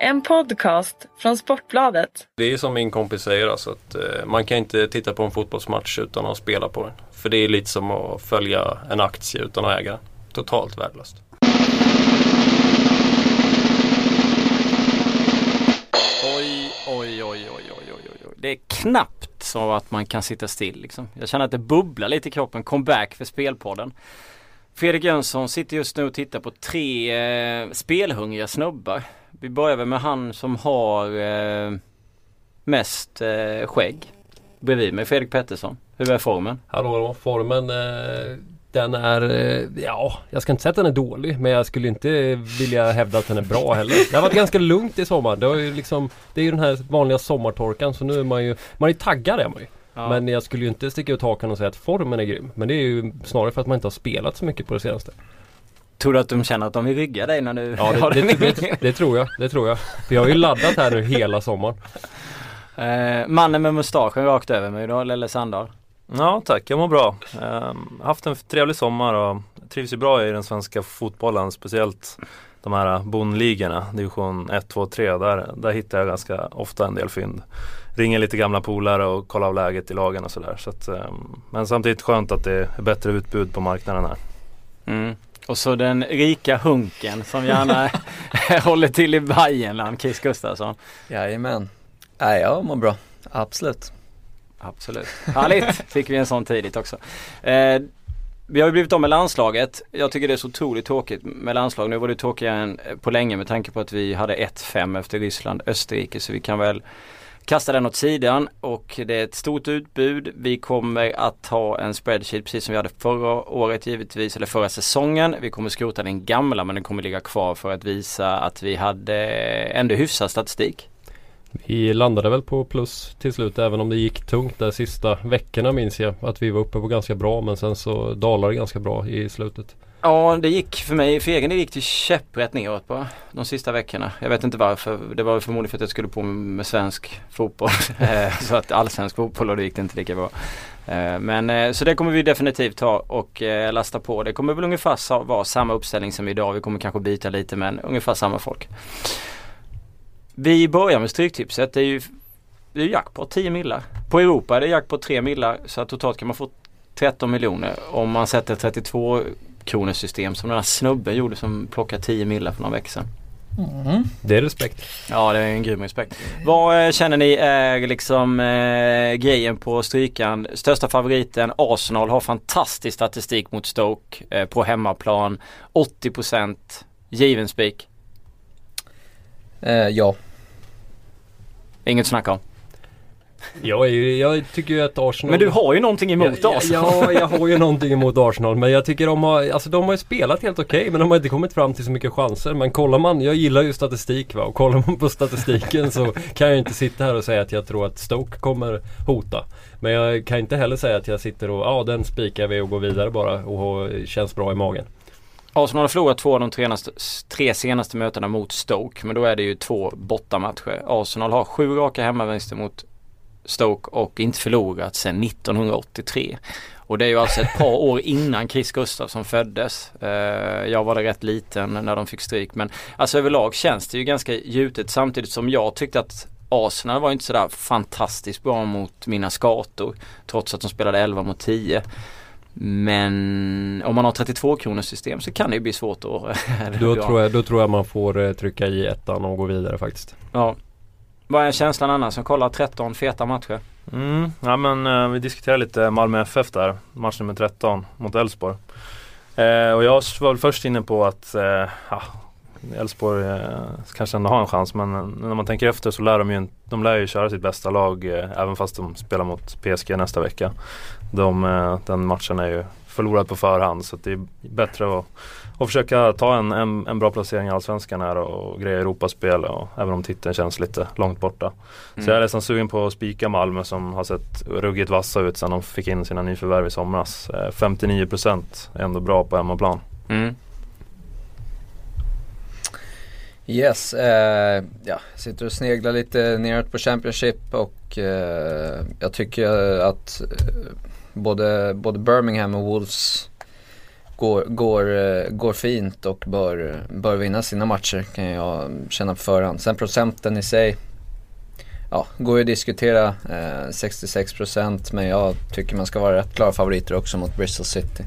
En podcast från Sportbladet. Det är som min kompis säger alltså att eh, man kan inte titta på en fotbollsmatch utan att spela på den. För det är lite som att följa en aktie utan att äga. Totalt värdelöst. Oj, oj, oj, oj, oj, oj, oj. Det är knappt så att man kan sitta still liksom. Jag känner att det bubblar lite i kroppen. Comeback för Spelpodden. Fredrik Jönsson sitter just nu och tittar på tre eh, spelhungriga snubbar. Vi börjar väl med han som har eh, mest eh, skägg. Bredvid mig Fredrik Pettersson. Hur är formen? Hallå, formen eh, den är, eh, ja, jag ska inte säga att den är dålig men jag skulle inte vilja hävda att den är bra heller. Det har varit ganska lugnt i sommar. Det, har ju liksom, det är ju den här vanliga sommartorkan så nu är man ju, man är taggad är man ju. Ja. Men jag skulle ju inte sticka ut hakan och säga att formen är grym. Men det är ju snarare för att man inte har spelat så mycket på det senaste. Tror du att de känner att de vill rygga dig när du Ja har det, den det, i- det, det tror jag, det tror jag. För jag har ju laddat här nu hela sommaren. Eh, mannen med mustaschen rakt över mig då, Lelle Sandahl. Ja tack, jag mår bra. Ehm, haft en trevlig sommar och trivs ju bra i den svenska fotbollen. Speciellt de här bondligorna, division 1, 2, 3. Där, där hittar jag ganska ofta en del fynd. Ringer lite gamla polare och kollar av läget i lagen och sådär. Så att, ehm, men samtidigt skönt att det är bättre utbud på marknaden här. Mm. Och så den rika hunken som gärna håller till i Bajenland, Chris Gustafsson. Jajamän. Nej, jag mår bra. Absolut. Absolut. Härligt! Fick vi en sån tidigt också. Eh, vi har ju blivit av med landslaget. Jag tycker det är så otroligt tråkigt med landslag. Nu var det tråkigare än på länge med tanke på att vi hade 1-5 efter Ryssland, Österrike. Så vi kan väl kasta den åt sidan och det är ett stort utbud. Vi kommer att ha en spreadsheet precis som vi hade förra året givetvis, eller förra säsongen. Vi kommer skrota den gamla men den kommer ligga kvar för att visa att vi hade ändå hyfsad statistik. Vi landade väl på plus till slut även om det gick tungt de sista veckorna minns jag. Att vi var uppe på ganska bra men sen så dalade det ganska bra i slutet. Ja det gick för mig, för egen del gick det käpprätt neråt bara de sista veckorna. Jag vet inte varför. Det var förmodligen för att jag skulle på med svensk fotboll. Eh, så att allsvensk fotboll och då gick det inte lika bra. Eh, men eh, så det kommer vi definitivt ta och lasta på. Det kommer väl ungefär vara samma uppställning som idag. Vi kommer kanske byta lite men ungefär samma folk. Vi börjar med Stryktipset. Det är ju det är jackpot 10 millar. På Europa är det jackpot 3 millar så att totalt kan man få 13 miljoner om man sätter 32 kronors system som den här snubben gjorde som plockade 10 millar för några veckor sedan. Det är respekt. Ja det är en grym respekt. Vad eh, känner ni är liksom eh, grejen på strykan? Största favoriten Arsenal har fantastisk statistik mot Stoke eh, på hemmaplan. 80% given spik. Eh, ja. Inget snack om. Jag, är ju, jag tycker ju att Arsenal Men du har ju någonting emot ja, oss. Ja, jag har ju någonting emot Arsenal men jag tycker de har, alltså de har ju spelat helt okej men de har inte kommit fram till så mycket chanser. Men kollar man, jag gillar ju statistik va och kollar man på statistiken så kan jag inte sitta här och säga att jag tror att Stoke kommer hota. Men jag kan inte heller säga att jag sitter och, ja den spikar vi och går vidare bara och känns bra i magen. Arsenal har förlorat två av de tre senaste, tre senaste mötena mot Stoke. Men då är det ju två bortamatcher. Arsenal har sju raka hemmavinster mot Stoke och inte förlorat sedan 1983. Och det är ju alltså ett par år innan Chris Gustafsson föddes. Eh, jag var där rätt liten när de fick stryk. Men alltså överlag känns det ju ganska gjutet samtidigt som jag tyckte att Arsenal var inte sådär fantastiskt bra mot mina skator. Trots att de spelade 11 mot 10. Men om man har 32 kronors system så kan det ju bli svårt att... Då tror, jag, då tror jag man får eh, trycka i ettan och gå vidare faktiskt. Ja. Vad är känslan annars som kollar 13 feta matcher? Mm, ja men eh, vi diskuterade lite Malmö FF där, match nummer 13 mot Elfsborg. Eh, och jag var väl först inne på att eh, ja, Elfsborg eh, kanske ändå har en chans men eh, när man tänker efter så lär de ju, de lär ju köra sitt bästa lag eh, även fast de spelar mot PSG nästa vecka. De, eh, den matchen är ju förlorad på förhand så att det är bättre att, att försöka ta en, en, en bra placering i Allsvenskan här och greja Europaspel och även om titeln känns lite långt borta. Så jag är nästan sugen på att spika Malmö som har sett ruggigt vassa ut sedan de fick in sina nyförvärv i somras. Eh, 59% är ändå bra på hemmaplan. Mm. Yes, eh, ja, sitter och sneglar lite neråt på Championship och eh, jag tycker att eh, både, både Birmingham och Wolves går, går, eh, går fint och bör, bör vinna sina matcher kan jag känna på förhand. Sen procenten i sig, ja, går ju att diskutera. Eh, 66% men jag tycker man ska vara rätt klara favoriter också mot Bristol City.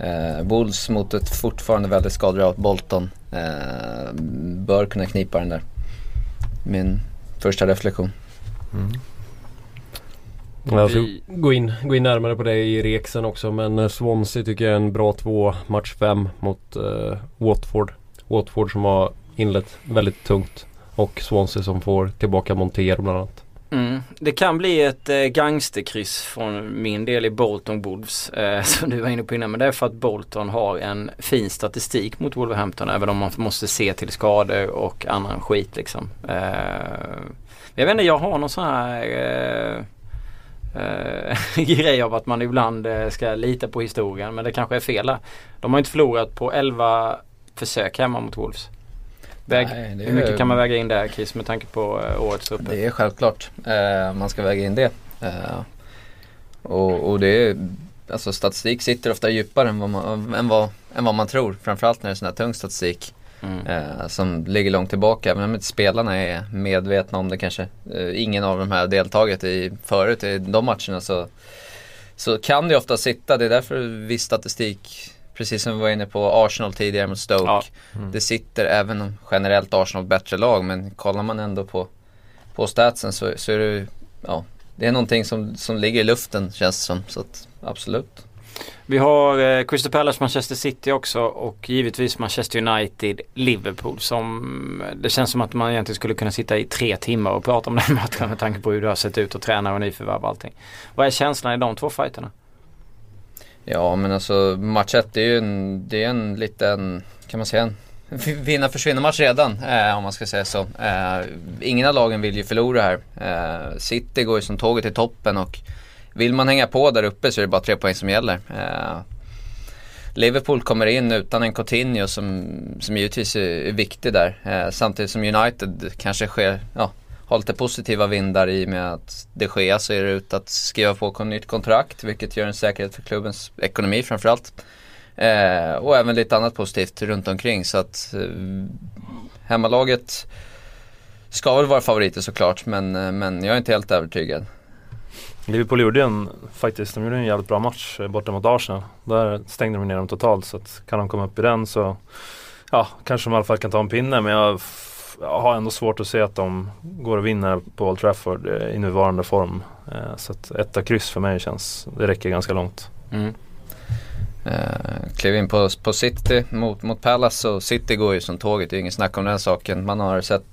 Eh, Wolves mot ett fortfarande väldigt skadat Bolton. Eh, bör kunna knipa den där. Min första reflektion. Mm. Jag ska Vi- gå in, gå in närmare på det i reksen också men eh, Swansea tycker jag är en bra två match fem mot eh, Watford. Watford som har inlett väldigt tungt och Swansea som får tillbaka Montero bland annat. Mm. Det kan bli ett eh, gangsterkryss från min del i Bolton Wolves eh, som du var inne på innan. Men det är för att Bolton har en fin statistik mot Wolverhampton även om man måste se till skador och annan skit liksom. Eh, jag vet inte, jag har någon sån här eh, grej av att man ibland eh, ska lita på historien men det kanske är fel där. De har inte förlorat på 11 försök hemma mot Wolves. Väg, Nej, hur mycket kan man väga in där Chris med tanke på eh, årets truppor? Det är självklart. Eh, man ska väga in det. Eh, och, och det är, alltså statistik sitter ofta djupare än vad man, än vad, än vad man tror. Framförallt när det är sån här tung statistik Mm. eh, som ligger långt tillbaka. Även om inte spelarna är medvetna om det kanske. Eh, ingen av de här deltagit i förut i de matcherna så, så kan det ofta sitta. Det är därför viss statistik, precis som vi var inne på Arsenal tidigare mot Stoke. Ja. Det sitter även om generellt Arsenal bättre lag men kollar man ändå på, på statsen så, så är det ja, det är någonting som, som ligger i luften känns det som. Så att, absolut. Vi har eh, Crystal Palace, Manchester City också och givetvis Manchester United, Liverpool som eh, det känns som att man egentligen skulle kunna sitta i tre timmar och prata om den matchen med tanke på hur det har sett ut och tränare och nyförvärv och allting. Vad är känslan i de två fighterna? Ja men alltså match 1 är ju en, det är en liten, kan man säga en vinna försvinna match redan eh, om man ska säga så. Eh, ingen av lagen vill ju förlora här. Eh, City går ju som tåget till toppen och vill man hänga på där uppe så är det bara tre poäng som gäller. Eh, Liverpool kommer in utan en Coutinho som, som givetvis är, är viktig där. Eh, samtidigt som United kanske sker, ja, har lite positiva vindar i och med att det sker så är det ut att skriva på ett nytt kontrakt vilket gör en säkerhet för klubbens ekonomi framförallt. Eh, och även lite annat positivt runt omkring så att eh, hemmalaget ska väl vara favoriter såklart men, eh, men jag är inte helt övertygad. Liverpool gjorde en, faktiskt, de gjorde en jävligt bra match eh, borta mot Arsenal. Där stängde de ner dem totalt så att kan de komma upp i den så ja, kanske de i alla fall kan ta en pinne men jag, jag har ändå svårt att se att de går och vinner på Old Trafford eh, i nuvarande form. Eh, så att etta kryss för mig känns, det räcker ganska långt. Mm. Uh, klev in på, på City mot, mot Palace och City går ju som tåget, det är inget snack om den saken. Man har sett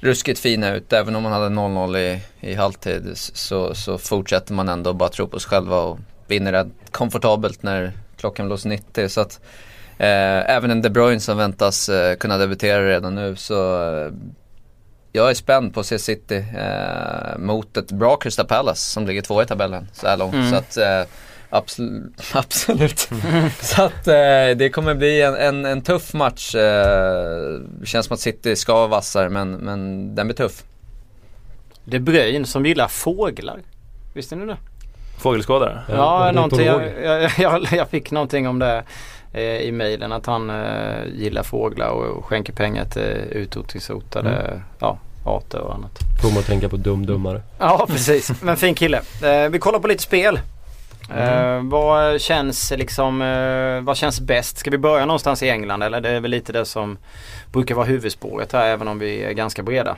ruskigt fina ut, även om man hade 0-0 i, i halvtid så, så fortsätter man ändå bara tro på sig själva och vinner rätt komfortabelt när klockan blåser 90. Så att eh, även en De Bruyne som väntas eh, kunna debutera redan nu så eh, jag är spänd på att se City eh, mot ett bra Crystal Palace som ligger två i tabellen så här långt. Mm. Så att eh, absolut, absolut. så att eh, det kommer bli en, en, en tuff match. Eh, känns som att City ska vara vassare men, men den blir tuff. De Bruyne som gillar fåglar. Visste ni det? Fågelskådare? Ja, någonting, jag, jag, jag, jag fick någonting om det eh, i mejlen att han eh, gillar fåglar och, och skänker pengar till utrotningshotade Mm. ja, arter och annat. Får man tänka på dum-dummare. Ja precis, men fin kille. Eh, vi kollar på lite spel. Eh, vad känns liksom, eh, vad känns bäst? Ska vi börja någonstans i England eller? Det är väl lite det som brukar vara huvudspåret här även om vi är ganska breda.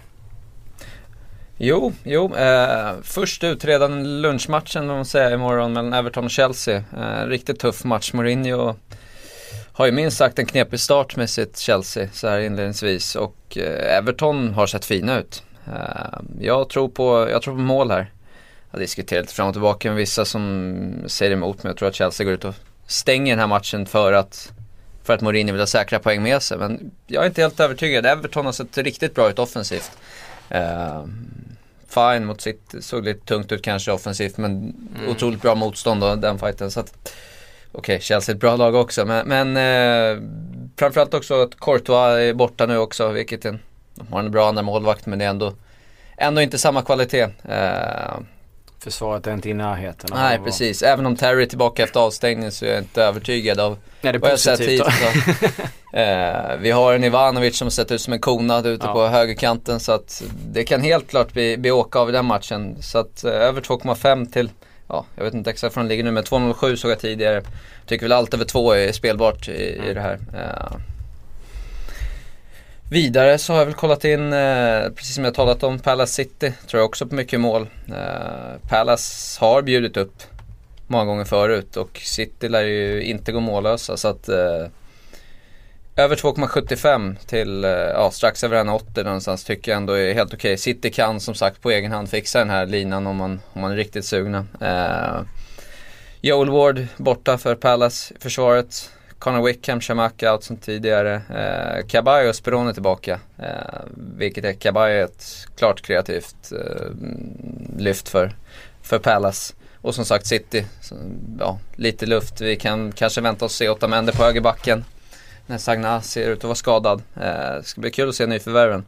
Jo, jo. Eh, först ut redan lunchmatchen man säger imorgon mellan Everton och Chelsea. Eh, riktigt tuff match. Mourinho har ju minst sagt en knepig start med sitt Chelsea så här inledningsvis och eh, Everton har sett fina ut. Eh, jag, tror på, jag tror på mål här. Har diskuterat lite fram och tillbaka med vissa som säger emot men jag tror att Chelsea går ut och stänger den här matchen för att för att Mourinho vill ha säkra poäng med sig. Men jag är inte helt övertygad. Everton har sett riktigt bra ut offensivt. Eh, fine mot sitt, såg lite tungt ut kanske offensivt men Mm. otroligt bra motstånd och den fighten. Så att, Okej, Chelsea är ett bra lag också men, men eh, framförallt också att Courtois är borta nu också vilket en, de har en bra andra målvakt men det är ändå, ändå inte samma kvalitet. Eh, Försvaret är inte i närheten. Nej precis, även om Terry är tillbaka efter avstängning så är jag inte övertygad av Nej, det är vad jag sett hittills. eh, vi har en Ivanovic som sett ut som en konad ute Ja. på högerkanten så att det kan helt klart bli, bli åka av i den matchen. Så att eh, över 2,5 till, ja jag vet inte exakt var den ligger nu men 2,07 såg jag tidigare. Tycker väl allt över 2 är spelbart i, i Mm. det här. Eh, Vidare så har jag väl kollat in, eh, precis som jag talat om, Palace City. Tror jag också på mycket mål. Eh, Palace har bjudit upp många gånger förut och City lär ju inte gå mållösa så att eh, över 2,75 till eh, ja, strax över 1,80 någonstans tycker jag ändå är helt okej. City kan som sagt på egen hand fixa den här linan om man, om man är riktigt sugna. Eh, Joel Ward borta för Palace i försvaret. Connor Wickham, Shamaka out som tidigare. Eh, Caballo och Sperone tillbaka. Eh, vilket är Caballo ett klart kreativt eh, lyft för, för Palace. Och som sagt City, så, ja, lite luft. Vi kan kanske vänta oss se Otamendi på högerbacken. När Sagna ser ut att vara skadad. Eh, det ska bli kul att se nyförvärven.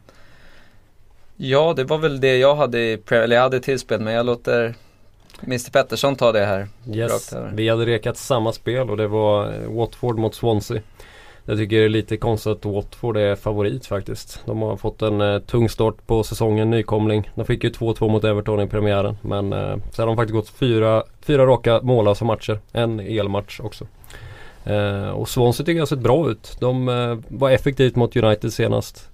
Ja, det var väl det jag hade i Premier League. jag hade i tillspel men jag låter Mr Pettersson ta det här. Yes, vi hade rekat samma spel och det var eh, Watford mot Swansea. Jag tycker det är lite konstigt att Watford är favorit faktiskt. De har fått en eh, tung start på säsongen, nykomling. De fick ju 2-2 mot Everton i premiären. Men eh, sen har de faktiskt gått fyra, fyra raka mållösa matcher. En elmatch också. Eh, och Swansea tycker jag har sett bra ut. De eh, var effektivt mot United senast.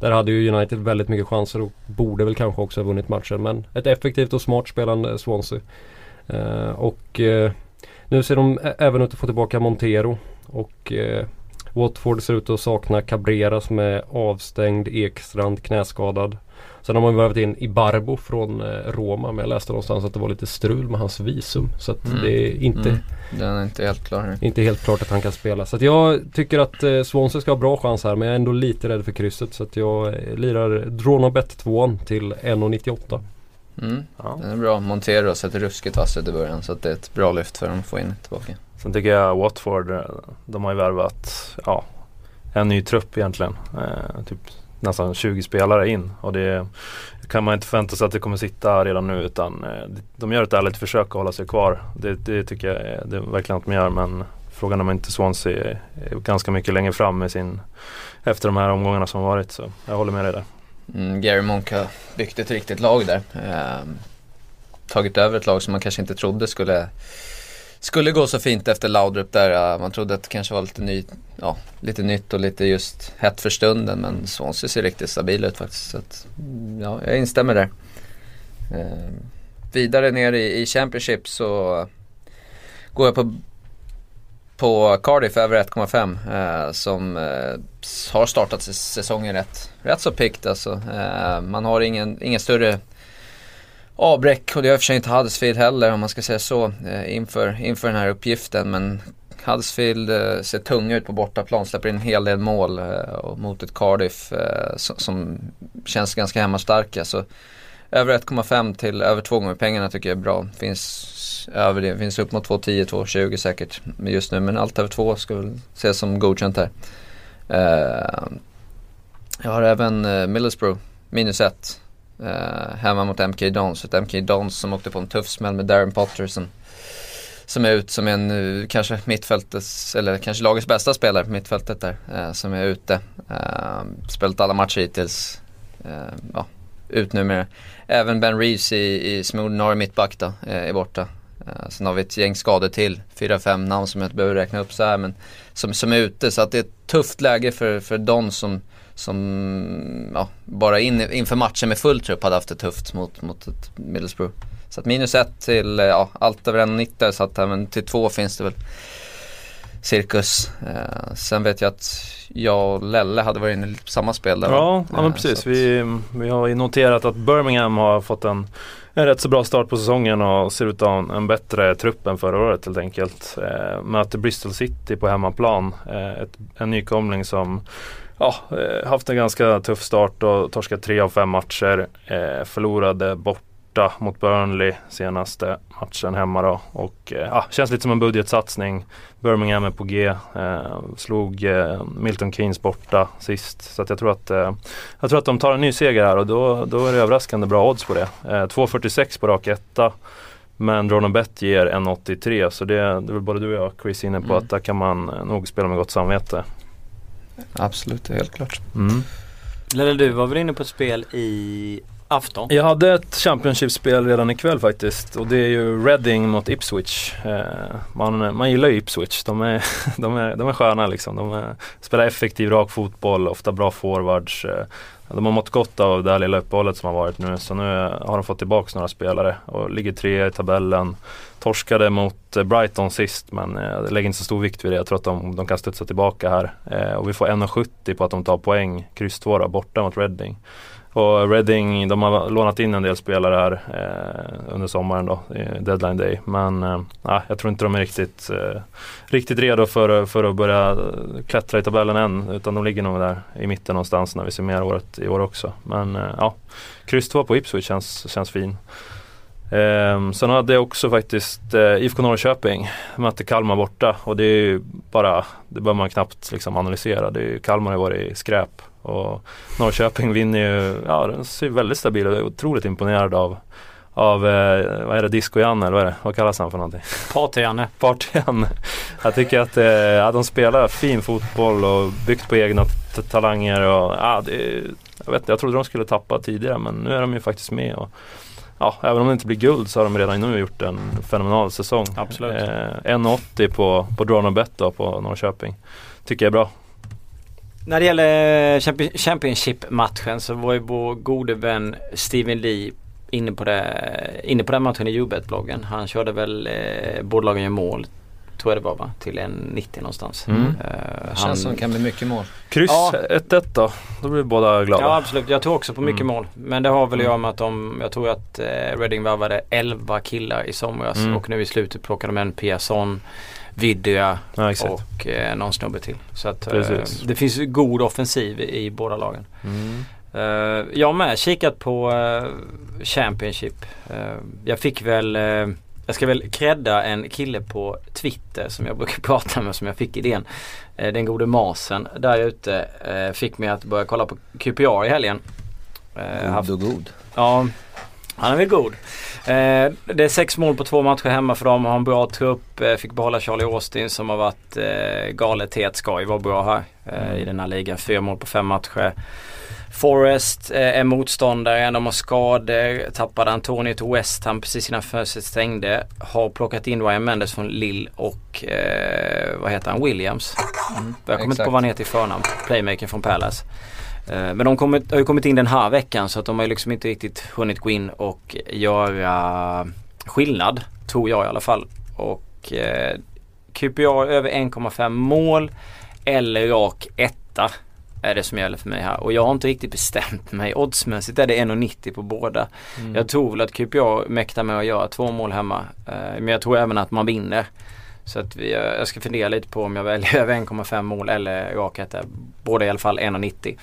Där hade ju United väldigt mycket chanser och borde väl kanske också ha vunnit matchen. Men ett effektivt och smart spelande Swansea. Eh, och eh, nu ser de även ut att få tillbaka Montero. Och eh, Watford ser ut att sakna Cabrera som är avstängd, Ekstrand knäskadad. Sen har man värvat in Ibarbo från eh, Roma men jag läste någonstans att det var lite strul med hans visum. Så att Mm. det är inte, Mm. Den är inte helt klar nu. inte helt klart att han kan spela. Så att jag tycker att eh, Swansea ska ha bra chans här men jag är ändå lite rädd för krysset. Så att jag eh, lirar Dronobet 2 till 1,98. Mm. Ja. Den är bra. Montero har sett ruskigt vass ut i början så att det är ett bra lyft för dem att få in tillbaka. Sen tycker jag Watford, eh, de har ju värvat ja, en ny trupp egentligen. Eh, typ nästan 20 spelare in och det kan man inte förvänta sig att det kommer sitta redan nu utan eh, de gör ett ärligt försök att hålla sig kvar. Det, det tycker jag är, det är verkligen att de gör men frågan är om inte Swansea är, ganska mycket längre fram med sin efter de här omgångarna som varit så jag håller med dig där. Mm, Gary Monk har byggt ett riktigt lag där. Ehm, tagit över ett lag som man kanske inte trodde skulle skulle gå så fint efter Laudrup där. Man trodde att det kanske var lite, ny, ja, lite nytt och lite just hett för stunden. Men Swansea ser riktigt stabil ut faktiskt. Så att, mm, ja, jag instämmer där. Ehm, vidare ner i, i Championship så går jag på, på Cardiff över 1,5 eh, som eh, har startat säsongen rätt, rätt så piggt alltså. Eh, man har ingen, ingen större avbräck och det har i och för sig inte Huddersfield heller om man ska säga så eh, inför, inför den här uppgiften. Men Huddersfield eh, ser tunga ut på bortaplan, släpper in en hel del mål eh, mot ett Cardiff som, känns ganska hemmastarka. Så över 1,5 till över 2 gånger pengarna tycker jag är bra. Finns över det, finns upp mot 2,10, 2,20 säkert just nu. Men allt över 2 ska väl ses som godkänt här. Jag har även Middlesbrough, minus 1. Eh, hemma mot MK Dons. Ett MK Dons som åkte på en tuff smäll med Darren Potter som, som är ut som en, eh, kanske mittfältets, eller kanske lagets bästa spelare på mittfältet där. Eh, som är ute. Eh, spelat alla matcher hittills. Eh, ja, ut numera. Även Ben Reeves i, i som ordinarie mittback då, eh, är borta. Eh, sen har vi ett gäng skador till. Fyra, fem namn som jag inte behöver räkna upp så här men som, som är ute. Så att det är ett tufft läge för, för Don som, som ja, bara in, inför matchen med full trupp hade haft det tufft mot, mot ett Middlesbrough. Så att minus ett till, eh, ja, allt över 1,90 så att här, men till två finns det väl cirkus. Eh, sen vet jag att jag och Lelle hade varit inne lite på samma spel där? Ja, ja men Eh, precis. att- Vi, vi har ju noterat att Birmingham har fått en, en rätt så bra start på säsongen och ser ut att ha en, en bättre trupp än förra året helt enkelt. Eh, möter Bristol City på hemmaplan. Eh, ett, en nykomling som ja, eh, haft en ganska tuff start och torskat tre av fem matcher. Eh, förlorade borta mot Burnley senaste matchen hemma då. Och eh, ja, känns lite som en budgetsatsning. Birmingham är på G. Eh, slog eh, Milton Keynes borta sist. Så att jag, tror att, eh, jag tror att de tar en ny seger här och då, då är det överraskande bra odds på det. Eh, 2,46 på rak etta. Men Dronabet ger 1,83 så det, det är väl både du och jag Chris inne på Mm. att där kan man nog spela med gott samvete. Absolut, helt klart. Mm. Lelle du var väl inne på ett spel i afton? Jag hade ett Championship-spel redan ikväll faktiskt och det är ju Reading mot Ipswich. Eh, man, man gillar ju Ipswich, de är, de är, de är sköna liksom. De är, spelar effektiv, rak fotboll, ofta bra forwards. De har mått gott av det här lilla uppehållet som har varit nu så nu har de fått tillbaka några spelare och ligger trea i tabellen. Torskade mot eh, Brighton sist men eh, jag lägger inte så stor vikt vid det. Jag tror att de, de kan studsa tillbaka här. Eh, och vi får 1,70 på att de tar poäng, kryss 2 borta mot Reading. Och Reading, de har lånat in en del spelare här eh, under sommaren då, deadline day. Men eh, jag tror inte de är riktigt, eh, riktigt redo för, för att börja eh, klättra i tabellen än. Utan de ligger nog där i mitten någonstans när vi summerar året i år också. Men eh, ja, kryss 2 på Ipswich känns, känns fin. Ehm, sen hade jag också faktiskt eh, IFK Norrköping, mötte Kalmar borta och det är ju bara, det behöver man knappt liksom analysera. Det är ju, Kalmar har ju varit skräp och Norrköping vinner ju, ja den ser väldigt stabil och jag är otroligt imponerad av av, eh, vad är det, Disco-Janne eller vad är det? Vad kallas han för någonting? Party-Janne. Party-Janne. Jag tycker att, eh, ja, de spelar fin fotboll och byggt på egna talanger och ja, det, jag vet jag trodde de skulle tappa tidigare men nu är de ju faktiskt med och Ja, även om det inte blir guld så har de redan nu gjort en fenomenal säsong. Absolut. Eh, 1,80 på, på Drawn och Bet då på Norrköping. Tycker jag är bra. När det gäller Champion- Championship-matchen så var ju vår gode vän Steven Lee inne på, det, inne på den matchen i Ubet-bloggen. Han körde väl eh, båda lagen gör mål, tror jag det var va? Till en 90 någonstans. Mm. Eh, Det känns som det kan bli mycket mål. Kryss Ja. 1-1 då. Då blir båda glada. Ja absolut, jag tror också på mycket Mm. mål. Men det har väl att Mm. göra med att de, jag tror att eh, Reading värvade 11 killar i somras Mm. och nu i slutet plockade de en Piasson, Vidya Ja, och eh, någon snubbe till. Så att eh, det finns ju god offensiv i, i båda lagen. Mm. Uh, jag har med kikat på eh, Championship. Eh, jag fick väl, eh, jag ska väl credda en kille på Twitter som jag brukar prata med som jag fick idén. Den gode Masen där ute eh, fick mig att börja kolla på QPR i helgen. Eh, God och god. Ja, han är väl god. Eh, det är sex mål på två matcher hemma för dem. Har en bra trupp. Eh, fick behålla Charlie Austin som har varit eh, galet het. Ska ju vara bra här eh, i den här ligan. Fyra mål på fem matcher. Forest eh, är motståndare. De har skador. Tappade Antonio till West Ham precis innan fönstret stängde. Har plockat in Ryan Mendes från Lille och eh, vad heter han? Williams. Mm, Jag kommer inte på vad han heter i förnamn. Playmaker från Palace. Eh, Men de kommit, har ju kommit in den här veckan så att de har ju liksom inte riktigt hunnit gå in och göra skillnad. Tror jag i alla fall. Och eh, QPR över 1,5 mål eller rak etta är det som gäller för mig här. Och jag har inte riktigt bestämt mig. Oddsmässigt är det 1,90 på båda. Mm. Jag tror väl att QPR mäktar med att göra två mål hemma. Eh, Men jag tror även att man vinner. Så att vi, eh, jag ska fundera lite på om jag väljer över 1,5 mål eller rak etta. Båda i alla fall 1,90.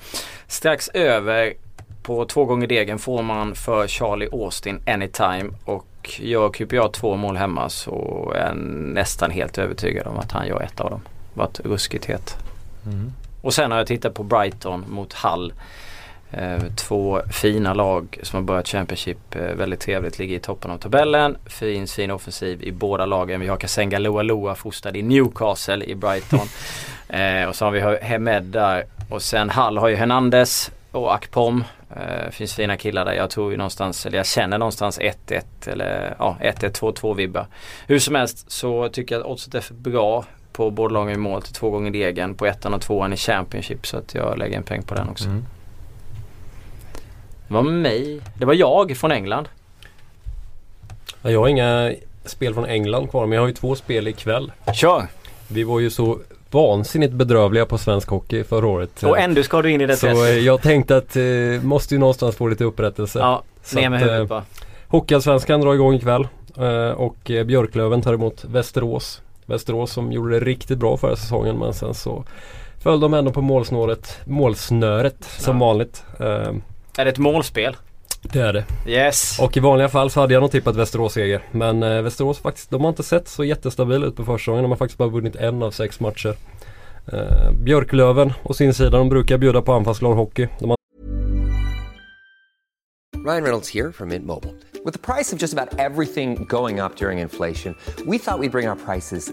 Strax över på två gånger degen får man för Charlie Austin anytime. Och gör QPR två mål hemma så är jag nästan helt övertygad om att han gör ett av dem. Varit ruskigt het. Mm. Och sen har jag tittat på Brighton mot Hull. Eh, två fina lag som har börjat Championship eh, väldigt trevligt. Ligger i toppen av tabellen. Fin, fin offensiv i båda lagen. Vi har Kasenga Loa Loa fostrad i Newcastle i Brighton. eh, och så har vi Hemed där. Och sen Hull har ju Hernandez och Akpom. Eh, finns fina killar där. Jag tror ju någonstans, eller jag känner någonstans 1-1 eller ja 1-1, 2-2 vibbar. Hur som helst så tycker jag att oddset är för bra på båda lagen i mål till två gånger degen på ettan och tvåan i Championship så att jag lägger en peng på den också. Mm. Det var mig. Det var jag från England. Ja, jag har inga spel från England kvar men jag har ju två spel ikväll. Kör! Vi var ju så vansinnigt bedrövliga på svensk hockey förra året. Och ändå ska du in i det så eh, testet. jag tänkte att eh, måste ju någonstans få lite upprättelse. Ja, Så ner med att, eh, huvudet bara. Hockeyallsvenskan drar igång ikväll eh, och eh, Björklöven tar emot Västerås. Västerås som gjorde det riktigt bra förra säsongen men sen så föll de ändå på målsnåret, målsnöret som Ja. vanligt. Eh, Är det ett målspel? Det är det. Yes. Och i vanliga fall så hade jag nog tippat Västerås-seger. Men eh, Västerås faktiskt, de har inte sett så jättestabila ut på försäsongen. De har faktiskt bara vunnit en av sex matcher. Eh, Björklöven å sin sida, de brukar bjuda på anfallsglad hockey. De har Ryan Reynolds here from Mint Mobile. With the price of just about everything going up during inflation, we thought we'd bring our prices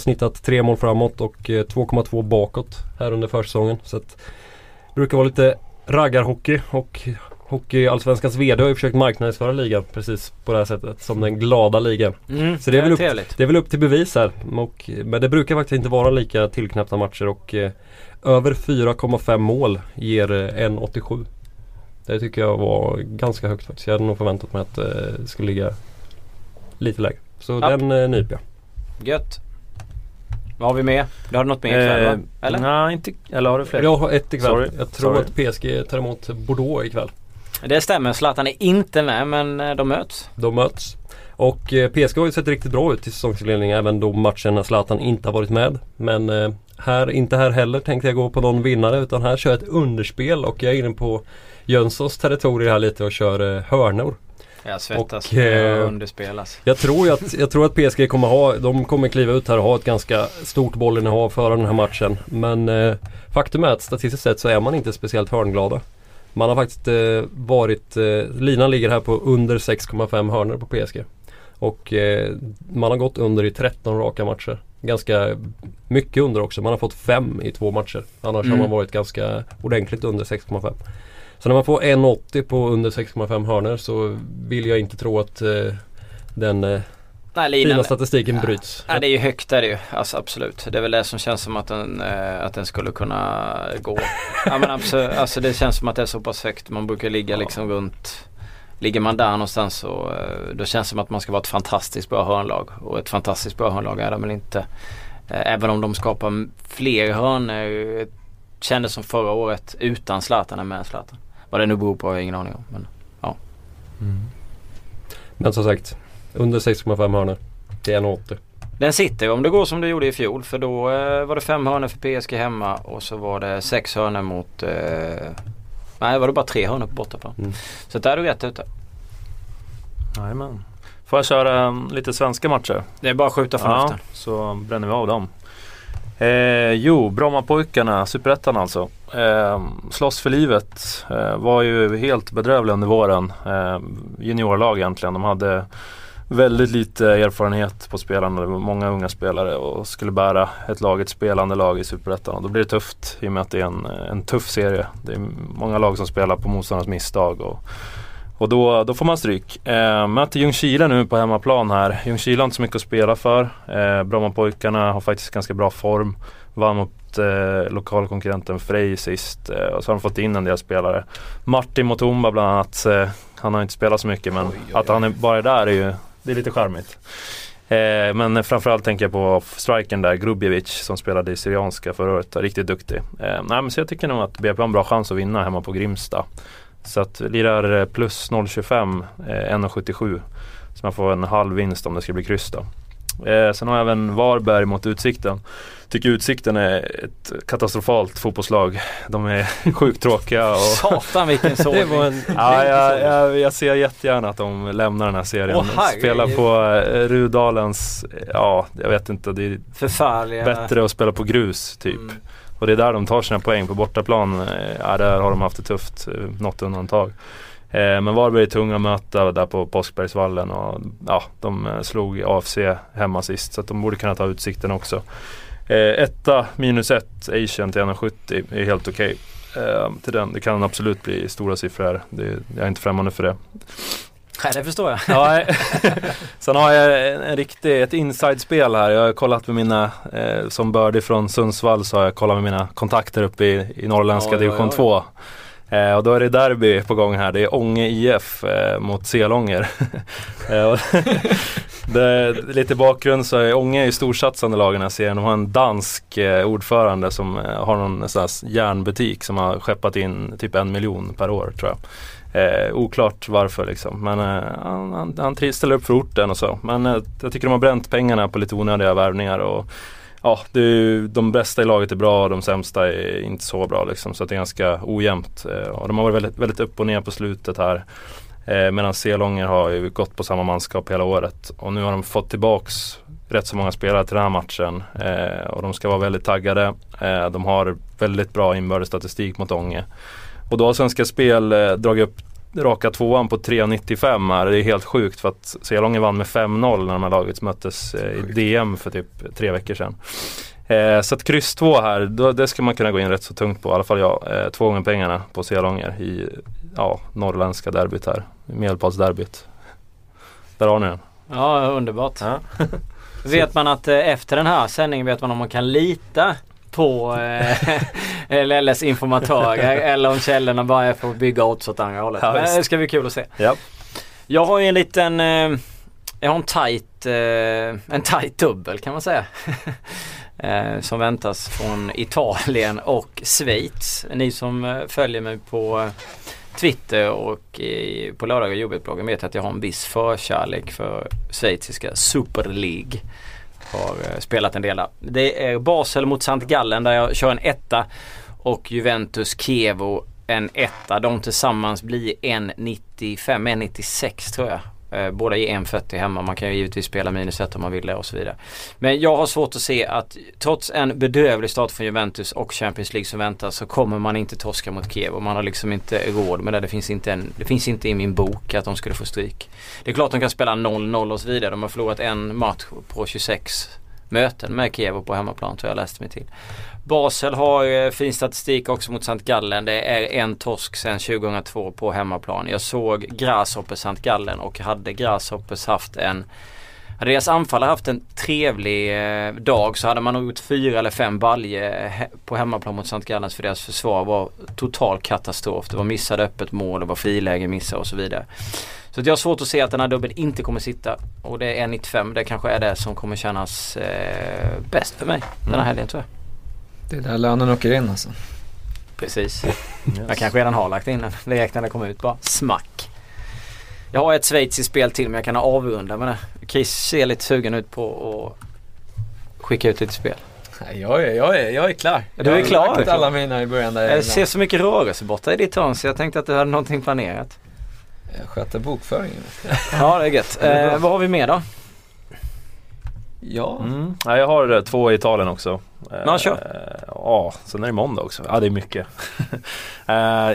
snittat tre mål framåt och eh, 2,2 bakåt här under försäsongen. Så att det brukar vara lite raggarhockey och Hockeyallsvenskans VD har ju försökt marknadsföra ligan precis på det här sättet som den glada ligan. Mm, Så det är, väl upp, det är väl upp till bevis här. Och, men det brukar faktiskt inte vara lika tillknäppta matcher och eh, över 4,5 mål ger eh, 1,87. Det tycker jag var ganska högt faktiskt. Jag hade nog förväntat mig att eh, det skulle ligga lite lägre. Så Ja. den eh, nyper jag. Gött. Vad har vi med? Du har något mer ikväll? Eh, Eller? Nej, inte, eller har du fler? Jag har ett ikväll. Sorry. Jag tror Sorry. att PSG tar emot Bordeaux ikväll. Det stämmer. Zlatan är inte med men eh, de möts. De möts. Och eh, PSG har ju sett riktigt bra ut i säsongsinledning även då matchen när Zlatan inte har varit med. Men eh, här, inte här heller tänkte jag gå på någon vinnare utan här kör jag ett underspel och jag är inne på Jönssons territorium här lite och kör eh, hörnor. Jag svettas. Och, eh, underspelas. Jag tror ju att, jag tror att PSG kommer ha, de kommer kliva ut här och ha ett ganska stort bollinnehav före den här matchen. Men eh, faktum är att statistiskt sett så är man inte speciellt hörnglada. Man har faktiskt eh, varit, eh, linan ligger här på under 6,5 hörnor på PSG. Och eh, man har gått under i 13 raka matcher. Ganska mycket under också. Man har fått 5 i två matcher. Annars har Mm. man varit ganska ordentligt under 6,5. Så när man får 1,80 på under 6,5 hörnor så vill jag inte tro att eh, den eh, Nej, fina statistiken bryts. Ja, det är ju högt är det ju. Alltså absolut. Det är väl det som känns som att den, eh, att den skulle kunna gå. ja men absolut. Alltså det känns som att det är så pass högt. Man brukar ligga liksom runt Ligger man där någonstans så eh, då känns det som att man ska vara ett fantastiskt bra hörnlag. Och ett fantastiskt bra hörnlag är de väl inte. Eh, Även om de skapar fler hörnor. eh, Kändes som förra året utan Zlatan än med Zlatan. Vad det nu beror på har jag ingen aning om. Men Men som sagt, under 6,5 hörnor. Det är 1,80. Den sitter om det går som det gjorde i fjol för då eh, var det fem hörnor för PSG hemma och så var det sex hörnor mot eh, Nej var det bara tre hörnor på bortaplan. Mm. Så där är du rätt ute. Jajamän. Får jag köra um, lite svenska matcher? Det är bara att skjuta från Ja, så bränner vi av dem. Eh, jo, Brommapojkarna, Superettan alltså. Eh, slåss för livet. Eh, var ju helt bedrövliga under våren. Eh, juniorlag egentligen. De hade väldigt lite erfarenhet på spelarna. Det var många unga spelare och skulle bära ett lag, ett spelande lag i Superettan. Då blir det tufft i och med att det är en, en tuff serie. Det är många lag som spelar på motståndarnas misstag. Och, och då, då får man stryk. Eh, möter Ljungskile nu på hemmaplan här. Ljungskile har inte så mycket att spela för. Eh, Brommapojkarna har faktiskt ganska bra form. Vann mot eh, lokalkonkurrenten Frej sist. Eh, och så har de fått in en del spelare. Martin Mutumba bland annat. Eh, han har inte spelat så mycket men att han är bara där är ju det är lite charmigt. Eh, men framförallt tänker jag på strikern där, Grubjevic som spelade i Syrianska förra året. Riktigt duktig. Eh, nej, men så jag tycker nog att BP har en bra chans att vinna hemma på Grimsta. Så att lirar eh, plus 0,25, eh, 1,77. Så man får en halv vinst om det ska bli kryss då. Eh, sen har jag även Varberg mot Utsikten. Tycker Utsikten är ett katastrofalt fotbollslag. De är sjukt tråkiga. Och Satan vilken en... Ja, jag, jag, jag ser jättegärna att de lämnar den här serien. Åh, herregud. spela på eh, Rudalens, ja jag vet inte, det är Förfärliga. bättre att spela på grus typ. Mm. Och det är där de tar sina poäng. På bortaplan, eh, ja, där har de haft det tufft, eh, något undantag. Eh, men Varberg är tunga att möta där på Påskbergsvallen och ja, de eh, slog AFC hemma sist så de borde kunna ta utsikten också. Eh, etta minus ett, Asian till 1,70 är helt okej. Eh, till den. Det kan absolut bli stora siffror här. Det, jag är inte främmande för det. Nej det förstår jag. Ja. Sen har jag en, en riktig, ett inside-spel här. Jag har kollat med mina, eh, som bördig från Sundsvall så har jag kollat med mina kontakter uppe i, i norrländska Oj, oj, division oj. 2. Eh, och då är det derby på gång här. Det är Ånge IF eh, mot Selånger. eh, Det, lite bakgrund så är Ånge är storsatsande lag i den här serien. De har en dansk eh, ordförande som eh, har någon sån här järnbutik som har skeppat in typ en miljon per år tror jag. Eh, oklart varför liksom. Men eh, han, han, han ställer upp för orten och så. Men eh, jag tycker de har bränt pengarna på lite onödiga värvningar. Och, ja, det är, de bästa i laget är bra och de sämsta är inte så bra liksom. Så det är ganska ojämnt. Eh, och de har varit väldigt, väldigt upp och ner på slutet här. Eh, Medan Selånger har ju gått på samma manskap hela året. Och nu har de fått tillbaks rätt så många spelare till den här matchen. Eh, och de ska vara väldigt taggade. Eh, de har väldigt bra inbördes statistik mot Ånge. Och då har Svenska Spel eh, dragit upp raka tvåan på 3.95 här. Det är helt sjukt för att Selången vann med 5-0 när de här laget möttes eh, i DM för typ tre veckor sedan. Eh, så att kryss 2 här, då, det ska man kunna gå in rätt så tungt på. I alla fall jag. Eh, två gånger pengarna på Selånger i ja, norrländska derbyt här. Medelpadsderbyt. Där har ni den. Ja, underbart. Ja. vet man att eh, efter den här sändningen vet man om man kan lita på eh, LLs informatörer eller om källorna bara är för att bygga odds åt andra hållet. Ja, Men det ska bli kul att se. Ja. Jag har ju en liten eh, Jag har en tight eh, En tight dubbel kan man säga. eh, som väntas från Italien och Schweiz. Ni som följer mig på Twitter och i, på lördag och jobbet-bloggen vet att jag har en viss förkärlek för schweiziska Super League. Har eh, spelat en del där. Det är Basel mot Sant Gallen där jag kör en etta och Juventus Kevo en etta. De tillsammans blir 1,95, 1,96 tror jag. Eh, båda ger 1,40 hemma. Man kan ju givetvis spela minus ett om man vill det och så vidare. Men jag har svårt att se att trots en bedrövlig start från Juventus och Champions League som väntas så kommer man inte torska mot Kiev och man har liksom inte råd med det. Det finns inte, en, det finns inte i min bok att de skulle få stryk. Det är klart de kan spela 0-0 och så vidare. De har förlorat en match på 26 möten med Kiev på hemmaplan tror jag läste mig till. Basel har eh, fin statistik också mot St. Gallen. Det är en torsk sedan 2002 på hemmaplan. Jag såg Grasshoppers St. Gallen och hade Grasshoppers haft en hade deras anfallare haft en trevlig eh, dag så hade man nog gjort fyra eller fem baljer he- på hemmaplan mot St. Gallens för deras försvar var total katastrof. Det var missade öppet mål, det var friläge missade och så vidare. Så jag har svårt att se att den här dubbeln inte kommer sitta. Och det är 95. Det kanske är det som kommer kännas eh, bäst för mig den här helgen tror jag. Det är där lönen åker in alltså. Precis. Jag kanske redan har lagt in den direkt när den kommer ut bara. Smack. Jag har ett schweiziskt spel till men jag kan avrunda med det. Chris ser lite sugen ut på att skicka ut lite spel. Nej, Jag är, jag är, jag är klar. Du är jag har klar, lagt klar. alla mina i början där. Jag ser så mycket rörelse borta i ditt hörn så jag tänkte att du hade någonting planerat. Jag sköter bokföringen. Ja det är gött. Eh, vad har vi mer då? Ja. Mm. Ja, jag har eh, två i Italien också. Eh, Ja, kör. eh, Ja, sen är det måndag också. Ja, det är mycket.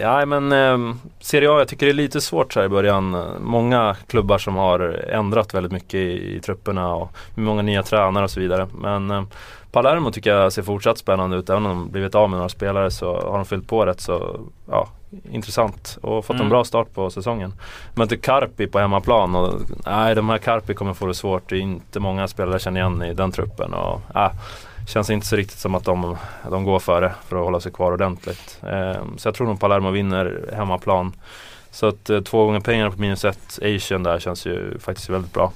Ja, men eh, Serie A, jag tycker det är lite svårt så här i början. Många klubbar som har ändrat väldigt mycket i, i trupperna och med många nya tränare och så vidare. Men eh, Palermo tycker jag ser fortsatt spännande ut. Även om de blivit av med några spelare så har de fyllt på rätt så ja, intressant och fått Mm. en bra start på säsongen. Möter Carpi på hemmaplan och nej, de här Carpi kommer få det svårt. Det är inte många spelare jag känner igen i den truppen. Och, äh, Känns inte så riktigt som att de, de går före för att hålla sig kvar ordentligt. Eh, så jag tror nog Palermo vinner hemmaplan. Så att eh, två gånger pengarna på minus ett Asian där känns ju faktiskt väldigt bra.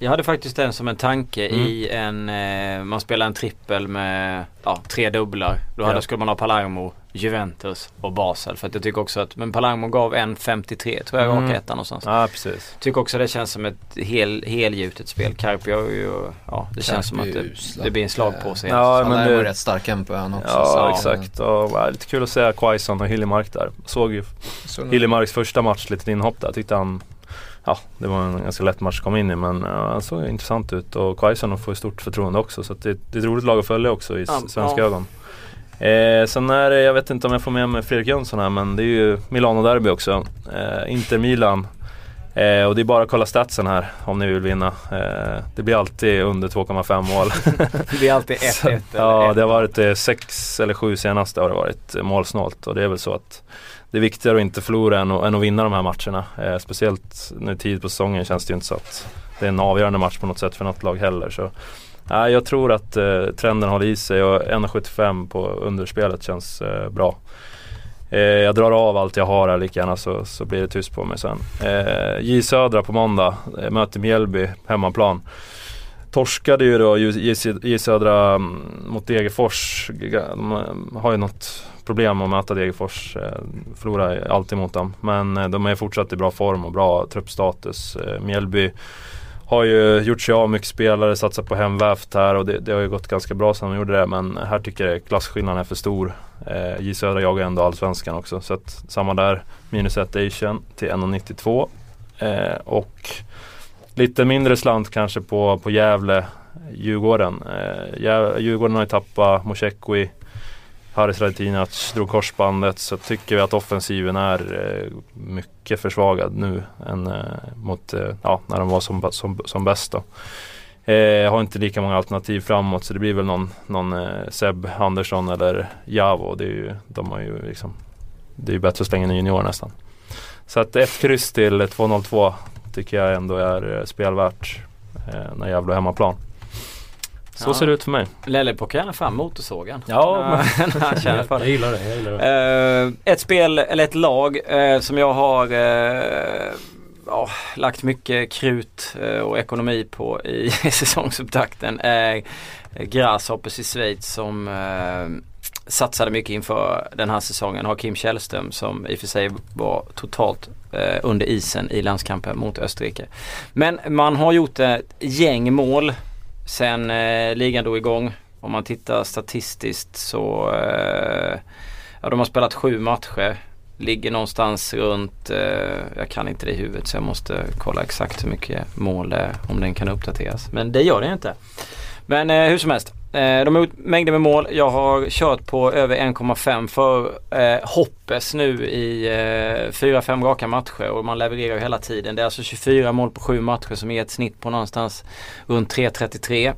Jag hade faktiskt den som en tanke Mm. i en, eh, man spelar en trippel med ja, tre dubblar. Då hade, Ja. skulle man ha Palermo, Juventus och Basel. För att jag tycker också att, men Palermo gav en 53 tror jag Mm. raka ettan någonstans. Ja precis. Tycker också det känns som ett hel, helgjutet spel. Carpi har ju, ja det känns som att det, det blir en slagpåse. Ja, men men det- var rätt stark en på ön också. Ja, så- exakt. Och, ja, lite kul att se Quaison och Hiljemark där. Såg ju Hiljemarks första match, litet inhopp där. Tyckte han Ja, det var en ganska lätt match att komma in i men ja, han såg intressant ut och Quaison får stort förtroende också så det, det är ett roligt lag att följa också i Ja, svenska ja. ögon. Eh, sen är det, jag vet inte om jag får med mig Fredrik Jönsson här men det är ju Milano-derby också. Eh, Inter Milan. Eh, och det är bara att kolla statsen här om ni vill vinna. Eh, det blir alltid under 2,5 mål. Det blir alltid 1-1 Så- eller Ja, 1-0. det har varit eh, sex eller sju senaste har det varit eh, målsnålt och det är väl så att det är viktigare att inte förlora än att, än att vinna de här matcherna. Eh, speciellt nu tidigt på säsongen känns det ju inte så att det är en avgörande match på något sätt för något lag heller. Så, Eh, jag tror att eh, trenden håller i sig och 1,75 på underspelet känns eh, bra. Eh, jag drar av allt jag har här lika gärna så, så blir det tyst på mig sen. Eh, J Södra på måndag, eh, möter Mjällby, hemmaplan. Torskade ju då J-Södra mm, mot Degerfors. De eh, har ju något problem att möta Degerfors. Eh, Förlorar alltid mot dem. Men eh, de är fortsatt i bra form och bra truppstatus. Eh, Mjällby har ju gjort sig av mycket spelare, satsat på hemvävt här och det, det, har ju gått ganska bra sedan de gjorde det. Men här tycker jag klasskillnaden är för stor. Eh, J Södra jagar ändå allsvenskan också. Så att samma där, minus 1 Asian till 1,92. Eh, och lite mindre slant kanske på, på Gävle, Djurgården. Eh, Djurgården har ju tappat Mosekwi Haris Radetinac drog korsbandet så tycker vi att offensiven är eh, mycket försvagad nu än eh, mot, eh, ja, när de var som, som, som bäst då. Eh, har inte lika många alternativ framåt så det blir väl någon, någon eh, Seb Andersson eller Javo. Det är ju, de har ju liksom, det är ju bättre att slänga en junior nästan. Så att ett kryss till 2-0-2 tycker jag ändå är spelvärt eh, när Gävle hemmaplan. Så ja. ser det ut för mig. Lelle plockar gärna fram motorsågen. Ja, men han känner för det. Jag gillar det. Jag gillar det. Uh, ett spel, eller ett lag uh, som jag har uh, oh, lagt mycket krut och ekonomi på i säsongsupptakten är Grasshoppers i Schweiz som satsade mycket inför den här säsongen. Har Kim Källström som i och för sig var totalt under isen i landskampen mot Österrike. Men man har gjort ett gäng mål Sen eh, ligan då igång. Om man tittar statistiskt så eh, ja, de har spelat sju matcher. Ligger någonstans runt, eh, jag kan inte det i huvudet så jag måste kolla exakt hur mycket mål det är om den kan uppdateras. Men det gör den inte. Men eh, hur som helst. Eh, de har gjort mängder med mål. Jag har kört på över 1,5 för eh, Hoppes nu i eh, 4-5 raka matcher och man levererar ju hela tiden. Det är alltså 24 mål på 7 matcher som ger ett snitt på någonstans runt 3.33.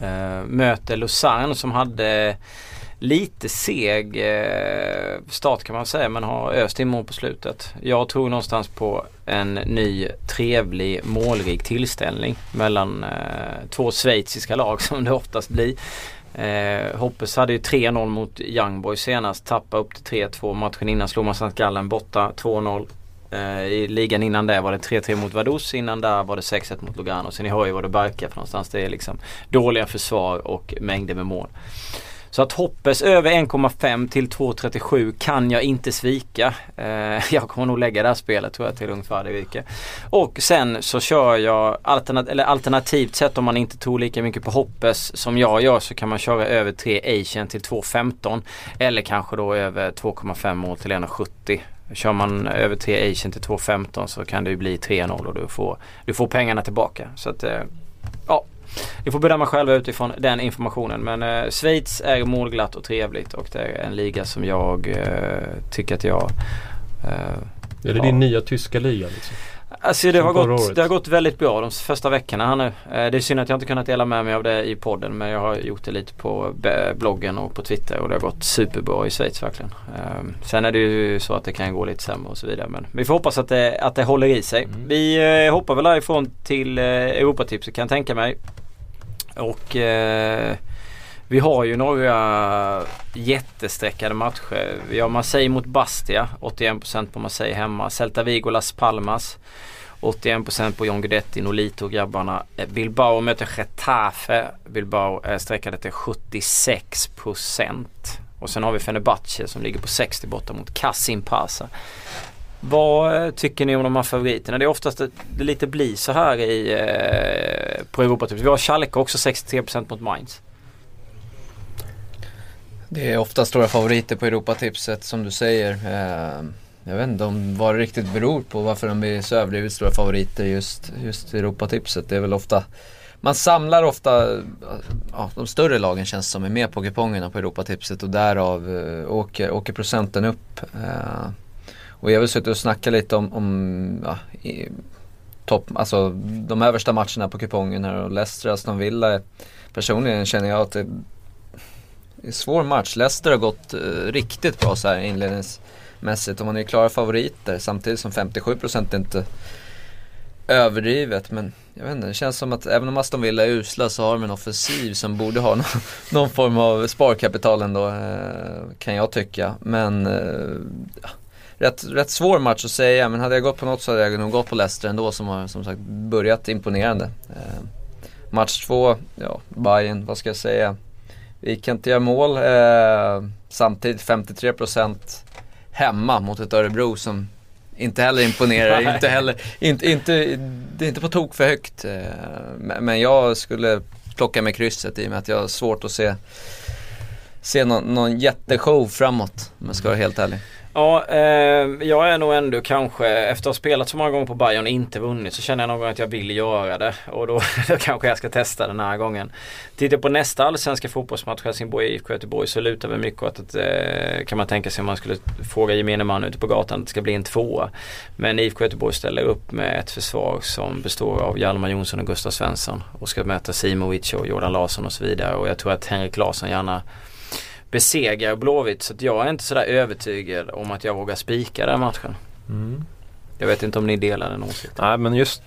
Eh, möter Lausanne som hade lite seg eh, start kan man säga men har öst in mål på slutet. Jag tror någonstans på en ny trevlig målrik tillställning mellan eh, två schweiziska lag som det oftast blir. Eh, Hoppes hade ju 3-0 mot Young Boys senast. Tappade upp till 3-2. Matchen innan slog man St. Gallen borta 2-0. Eh, I ligan innan det var det 3-3 mot Vaduz. Innan där var det 6-1 mot Lugano. Så ni hör ju vad det barkar för någonstans. Det är liksom dåliga försvar och mängder med mål. Så att Hoppes över 1,5 till 2,37 kan jag inte svika. Eh, jag kommer nog lägga det här spelet tror jag till ungefär det. Och sen så kör jag alternat eller alternativt sett om man inte tror lika mycket på Hoppes som jag gör så kan man köra över 3 Asian till 2,15 eller kanske då över 2,5 mål till 1,70. Kör man över 3 Asian till 2,15 så kan det ju bli 3-0 och du får, du får pengarna tillbaka. Så att, eh, ja, ni får bedöma själva utifrån den informationen. Men eh, Schweiz är målglatt och trevligt och det är en liga som jag eh, tycker att jag eh, Är det din nya tyska liga? Liksom? Alltså det har, gått, det har gått väldigt bra de första veckorna här nu. Eh, det är synd att jag inte kunnat dela med mig av det i podden men jag har gjort det lite på bloggen och på Twitter och det har gått superbra i Schweiz verkligen. Ehm, sen är det ju så att det kan gå lite sämre och så vidare men vi får hoppas att det, att det håller i sig. Mm. Vi eh, hoppar väl härifrån till eh, Europatipset kan jag tänka mig. Och eh, vi har ju några jättesträckade matcher. Vi har Marseille mot Bastia. 81% på Marseille hemma. Celta Vigo Las Palmas. 81% på John Guidetti, Nolito och grabbarna. Eh, Bilbao möter Getafe. Bilbao är sträckade till 76%. Och sen har vi Fenerbahce som ligger på 60 borta mot Kasim Pasa. Vad eh, tycker ni om de här favoriterna? Det är oftast det, det lite blir så här i, eh, på Europatips. Vi har Schalke också 63% mot Mainz. Det är ofta stora favoriter på Europatipset som du säger. Eh, jag vet inte om vad det riktigt beror på varför de är så överdrivet stora favoriter just, just Europatipset. Det är väl ofta man samlar ofta ja, de större lagen känns som är med på kupongerna på Europatipset och därav eh, åker, åker procenten upp. Eh, och jag har väl suttit och snackat lite om, om ja, i, topp, alltså de översta matcherna på kupongen här och Leicester, Aston Villa. Personligen känner jag att det är en svår match. Leicester har gått uh, riktigt bra så här inledningsmässigt och man är ju klara favoriter samtidigt som 57% inte överdrivet men jag vet inte, det känns som att även om Aston Villa är usla så har de en offensiv som borde ha någon, någon form av sparkapital ändå eh, kan jag tycka. Men eh, ja, rätt, rätt svår match att säga men hade jag gått på något så hade jag nog gått på Leicester ändå som har som sagt börjat imponerande. Eh, match två, ja Bayern, vad ska jag säga? Vi kan inte göra mål. Eh, samtidigt 53% hemma mot ett Örebro som inte heller imponerar. inte heller, inte, inte, det är inte på tok för högt. Eh, men jag skulle plocka med krysset i och med att jag har svårt att se, se någon, någon jätteshow framåt om jag ska vara helt ärlig. Ja, eh, jag är nog ändå kanske efter att ha spelat så många gånger på Bayern och inte vunnit så känner jag någon gång att jag vill göra det. Och då, då kanske jag ska testa den här gången. Tittar på nästa allsvenska fotbollsmatch Helsingborg IFK Göteborg så lutar vi mycket åt att eh, kan man tänka sig om man skulle fråga gemene man ute på gatan att det ska bli en tvåa. Men IFK Göteborg ställer upp med ett försvar som består av Hjalmar Jonsson och Gustav Svensson och ska möta Simovic och Jordan Larsson och så vidare. Och jag tror att Henrik Larsson gärna besegrar Blåvitt så jag är inte sådär övertygad om att jag vågar spika den matchen. Mm. Jag vet inte om ni delar den åsikten. Nej men just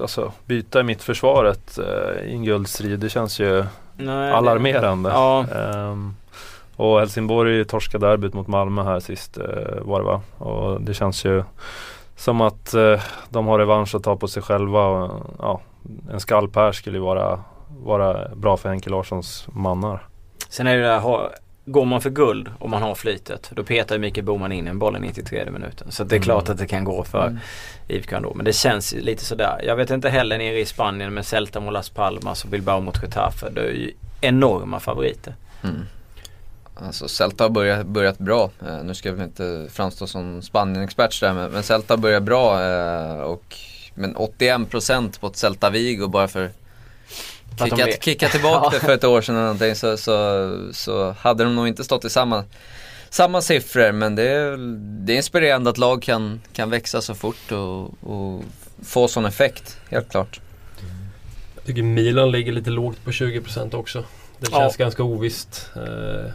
alltså, byta i mittförsvaret eh, i en guldstrid det känns ju Nej, alarmerande. Ja. Ehm, och Helsingborg torskade derbyt mot Malmö här sist eh, var det va? Och det känns ju som att eh, de har revansch att ta på sig själva. Och, ja, en skalp här skulle ju vara, vara bra för Henke Larssons mannar. Sen är det där, går man för guld och man har flytet då petar ju Mikael Boman in en boll i 93 minuten. Så det är Mm. klart att det kan gå för IFK ändå. Men det känns lite sådär. Jag vet inte heller nere i Spanien med Celta mot Las Palmas och Bilbao mot Getafe. Det är ju enorma favoriter. Mm. Alltså Celta har börjat, börjat bra. Eh, nu ska väl inte framstå som Spanien-expert där men, men Celta börjar bra. Eh, och, men 81% på ett Celta Vigo bara för Att de kicka, kicka tillbaka det för ett år sedan eller någonting så, så, så hade de nog inte stått i samma, samma siffror. Men det är, det är inspirerande att lag kan, kan växa så fort och, och få sån effekt, helt klart. Jag tycker Milan ligger lite lågt på 20% också. Det Ja. känns ganska ovisst. Eh,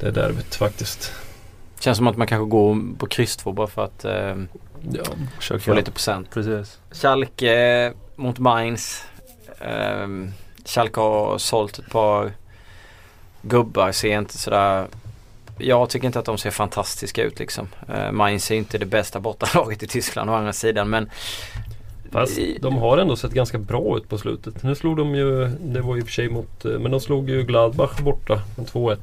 det derbyt faktiskt. Känns som att man kanske går på kryss två bara för att eh, Ja. Få lite procent. Precis. Schalke mot Mainz. Um, Schalke har sålt ett par gubbar. Ser inte sådär jag tycker inte att de ser fantastiska ut liksom. Uh, Mainz är inte det bästa bortalaget i Tyskland å andra sidan men Fast de har ändå sett ganska bra ut på slutet. Nu slog de ju, det var i och för sig mot, eh, men de slog ju Gladbach borta med 2-1.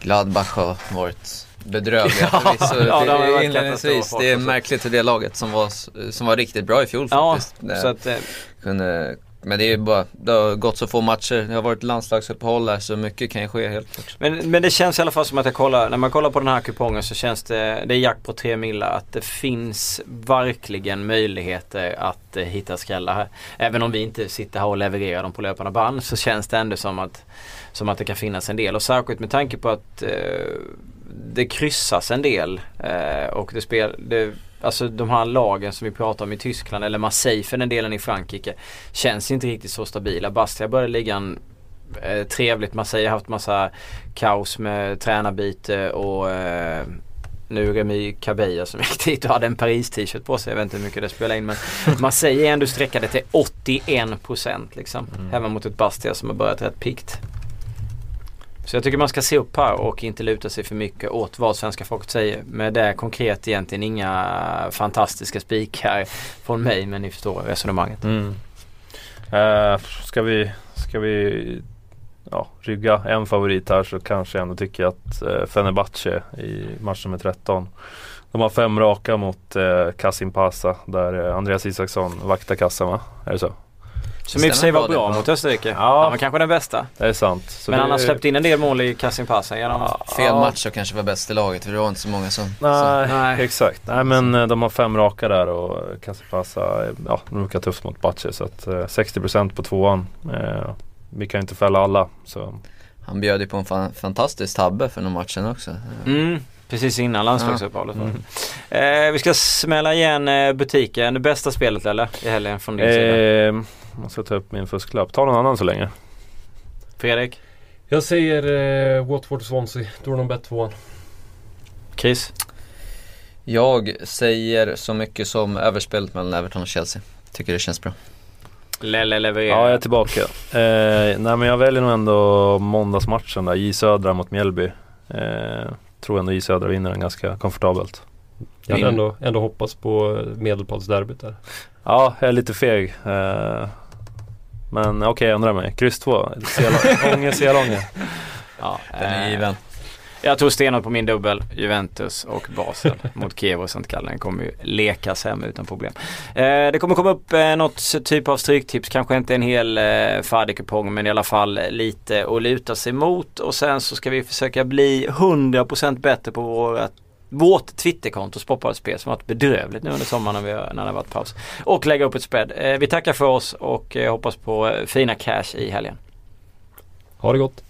Gladbach har varit bedrövliga Ja, förvisso. ja, det inledningsvis. Det är märkligt hur det laget som var, som var riktigt bra i fjol ja, faktiskt. Eh, så att, eh, kunde, men det är ju bara, det har gått så få matcher. Det har varit landslagsuppehåll där så mycket kan ju ske helt klart. Men, men det känns i alla fall som att jag kollar, när man kollar på den här kupongen så känns det, det är jack på tre millar att det finns verkligen möjligheter att eh, hitta skrällar här. Även om vi inte sitter här och levererar dem på löpande band så känns det ändå som att, som att det kan finnas en del. Och särskilt med tanke på att eh, det kryssas en del eh, och det spel, det, Alltså de här lagen som vi pratar om i Tyskland eller Marseille för den delen i Frankrike känns inte riktigt så stabila. Bastia börjar ligga en eh, trevligt. Marseille har haft massa kaos med tränarbyte och eh, nu Remy Kabeya som gick dit och hade en Paris-t-shirt på sig. Jag vet inte hur mycket det spelar in men Marseille är ändå sträckade till 81% liksom. Hemma mot ett Bastia som har börjat rätt pikt. Så jag tycker man ska se upp här och inte luta sig för mycket åt vad svenska folket säger. Med det konkret egentligen inga fantastiska spikar från mig men ni förstår resonemanget. Mm. Uh, ska vi, ska vi ja, rygga en favorit här så kanske jag ändå tycker att uh, Fenerbahce i match nummer 13 De har fem raka mot eh, uh, Kasim Pasa där uh, Andreas Isaksson vaktar kassan va? Är det så? Som i och för sig var bra mot Österrike. Ja. Han var kanske den bästa. Det är sant. Så men det, han har släppt in en del mål i Kasim Pasa genom... Ja, Fel ja, match så kanske var bäst i laget för det var inte så många som... Nej, Nej. exakt. Nej men eh, de har fem raka där och Kasim Pasa, eh, ja, de brukar tufft mot Bache så att eh, 60% på tvåan. Eh, vi kan ju inte fälla alla så. Han bjöd ju på en fan, fantastisk tabbe för den matchen också. Mm, precis innan landslagsuppehållet. var det. Eh, vi ska smälla igen eh, butiken. Det bästa spelet eller? I helgen från din sida. Eh, måste ta upp min fusklapp. Ta någon annan så länge. Fredrik? Jag säger eh, Watford Swansea. Då är de bett tvåan. Chris? Jag säger så mycket som överspelet mellan Everton och Chelsea. Tycker det känns bra. Lelle levererar. Ja, jag är tillbaka. Eh, nej men jag väljer nog ändå måndagsmatchen där, J Södra mot Mjällby. Eh, tror ändå J Södra vinner den ganska komfortabelt. Jag hade ändå, ändå hoppats på medelpadsderbyt där. Ja, jag är lite feg. Eh, men okej, okay, jag ändrar mig. Kryss 2. Ånge-Selånge. ja, Den är given. Jag tog stenhårt på min dubbel, Juventus och Basel mot Kiev och St. Gallen. Den kommer ju lekas hem utan problem. Eh, det kommer komma upp eh, något typ av stryktips, kanske inte en hel eh, färdig kupong men i alla fall lite att luta sig mot. Och sen så ska vi försöka bli 100% bättre på våra vårt Twitterkonto Sportbladetspel som har varit bedrövligt nu under sommaren när, vi har, när det har varit paus. Och lägga upp ett spread. Eh, vi tackar för oss och eh, hoppas på eh, fina cash i helgen. Ha det gott!